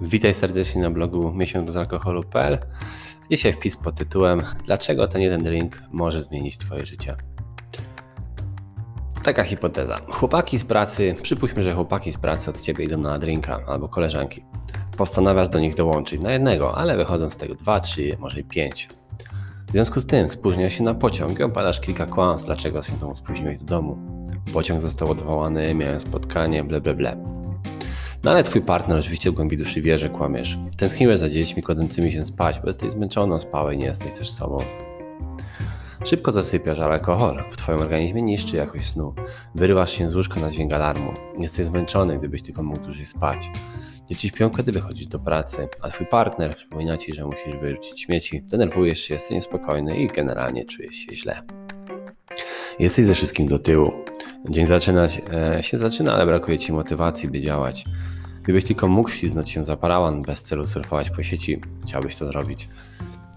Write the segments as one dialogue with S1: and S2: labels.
S1: Witaj serdecznie na blogu miesiączbezalkoholu.pl. Dzisiaj wpis pod tytułem Dlaczego ten jeden drink może zmienić Twoje życie? Taka hipoteza. Chłopaki z pracy, przypuśćmy, że chłopaki z pracy od Ciebie idą na drinka albo koleżanki. Postanawiasz do nich dołączyć na jednego, ale wychodzą z tego dwa, trzy, może i pięć. W związku z tym spóźniasz się na pociąg i opadasz kilka kłamstw, dlaczego się tą spóźniłeś do domu. Pociąg został odwołany, miałem spotkanie, ble ble ble. No ale twój partner oczywiście w głębi duszy wie, że kłamiesz. Tęskniłeś za dziećmi kładącymi się spać, bo jesteś zmęczony, spałeś, nie jesteś też sobą. Szybko zasypiasz, ale alkohol w twoim organizmie niszczy jakość snu. Wyrywasz się z łóżka na dźwięk alarmu. Jesteś zmęczony, gdybyś tylko mógł dłużej spać. Dzieci śpią, kiedy wychodzisz do pracy, a twój partner przypomina ci, że musisz wyrzucić śmieci, denerwujesz się, jesteś niespokojny i generalnie czujesz się źle. Jesteś ze wszystkim do tyłu. Dzień zaczynać e, się zaczyna, ale brakuje ci motywacji, by działać. Gdybyś tylko mógł wśliznąć się za parawan bez celu surfować po sieci, chciałbyś to zrobić.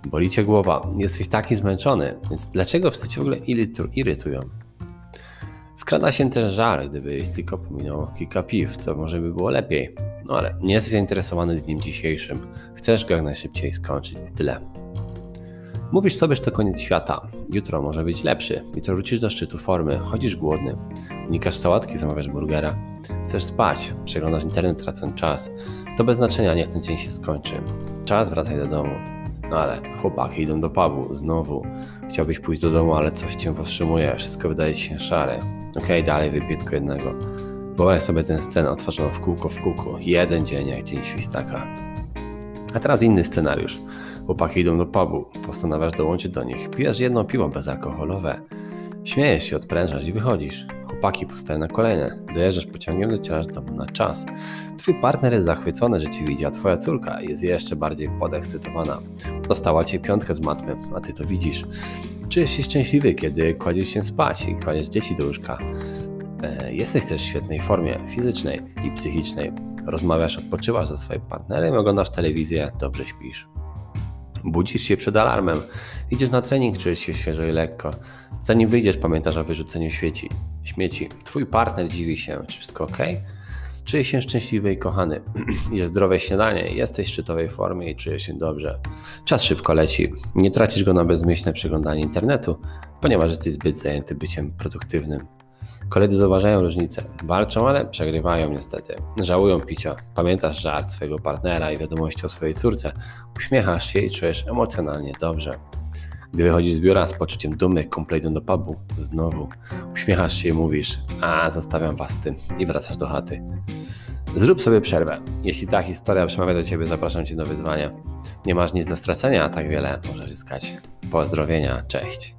S1: Boli cię głowa, jesteś taki zmęczony, więc dlaczego cię w ogóle irytują? Wkrada się też żal, gdybyś tylko pominął kilka piw, co może by było lepiej. No ale nie jesteś zainteresowany dniem dzisiejszym. Chcesz go jak najszybciej skończyć. Tyle. Mówisz sobie, że to koniec świata. Jutro może być lepszy. Jutro wrócisz do szczytu formy. Chodzisz głodny. Unikasz sałatki, zamawiasz burgera. Chcesz spać. Przeglądasz internet, tracąc czas. To bez znaczenia, niech ten dzień się skończy. Czas, wracaj do domu. No ale chłopaki idą do pubu. Znowu. Chciałbyś pójść do domu, ale coś cię powstrzymuje. Wszystko wydaje się szare. Okej, okay, dalej wypiję tylko jednego. Wyobraź sobie tę scenę otworzoną w kółko w kółko. Jeden dzień jak dzień świstaka. A teraz inny scenariusz. Chłopaki idą do pubu, postanawiasz dołączyć do nich. Pijesz jedno piwo bezalkoholowe. Śmiejesz się, odprężasz i wychodzisz. Chłopaki powstają na kolejne. Dojeżdżasz pociągiem, docierasz do domu na czas. Twój partner jest zachwycony, że cię widzi, a twoja córka jest jeszcze bardziej podekscytowana. Dostała cię piątkę z matmy, a ty to widzisz. Czujesz się szczęśliwy, kiedy kładziesz się spać i kładziesz dzieci do łóżka. E, jesteś też w świetnej formie fizycznej i psychicznej. Rozmawiasz, odpoczywasz ze swoim partnerem, oglądasz telewizję, dobrze śpisz. Budzisz się przed alarmem, idziesz na trening, czujesz się świeżo i lekko. Zanim wyjdziesz, pamiętasz o wyrzuceniu świeci, śmieci. Twój partner dziwi się, czy wszystko ok? Czujesz się szczęśliwy i kochany. Jest zdrowe śniadanie, jesteś w szczytowej formie i czujesz się dobrze. Czas szybko leci. Nie tracisz go na bezmyślne przeglądanie internetu, ponieważ jesteś zbyt zajęty byciem produktywnym. Koledzy zauważają różnicę. Walczą, ale przegrywają niestety. Żałują picia. Pamiętasz żart swojego partnera i wiadomości o swojej córce. Uśmiechasz się i czujesz emocjonalnie dobrze. Gdy wychodzisz z biura z poczuciem dumy, kumple do pubu, znowu uśmiechasz się i mówisz, a zostawiam was z tym i wracasz do chaty. Zrób sobie przerwę. Jeśli ta historia przemawia do ciebie, zapraszam cię do wyzwania. Nie masz nic do stracenia, a tak wiele możesz zyskać. Pozdrowienia, cześć.